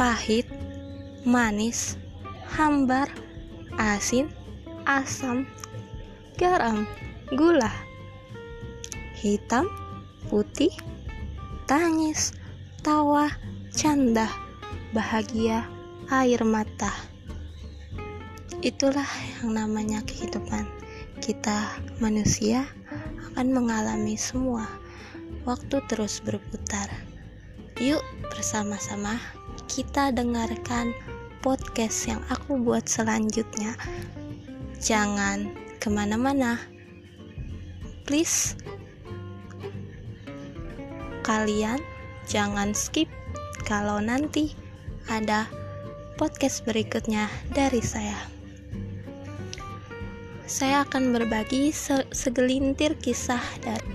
pahit, manis, hambar, asin, asam, garam, gula, hitam, putih, tangis, tawa, canda, bahagia, air mata. Itulah yang namanya kehidupan. Kita manusia akan mengalami semua. Waktu terus berputar. Yuk bersama-sama kita dengarkan podcast yang aku buat selanjutnya. Jangan ke mana-mana. Please, kalian jangan skip kalau nanti ada podcast berikutnya dari saya. Saya akan berbagi segelintir kisah dari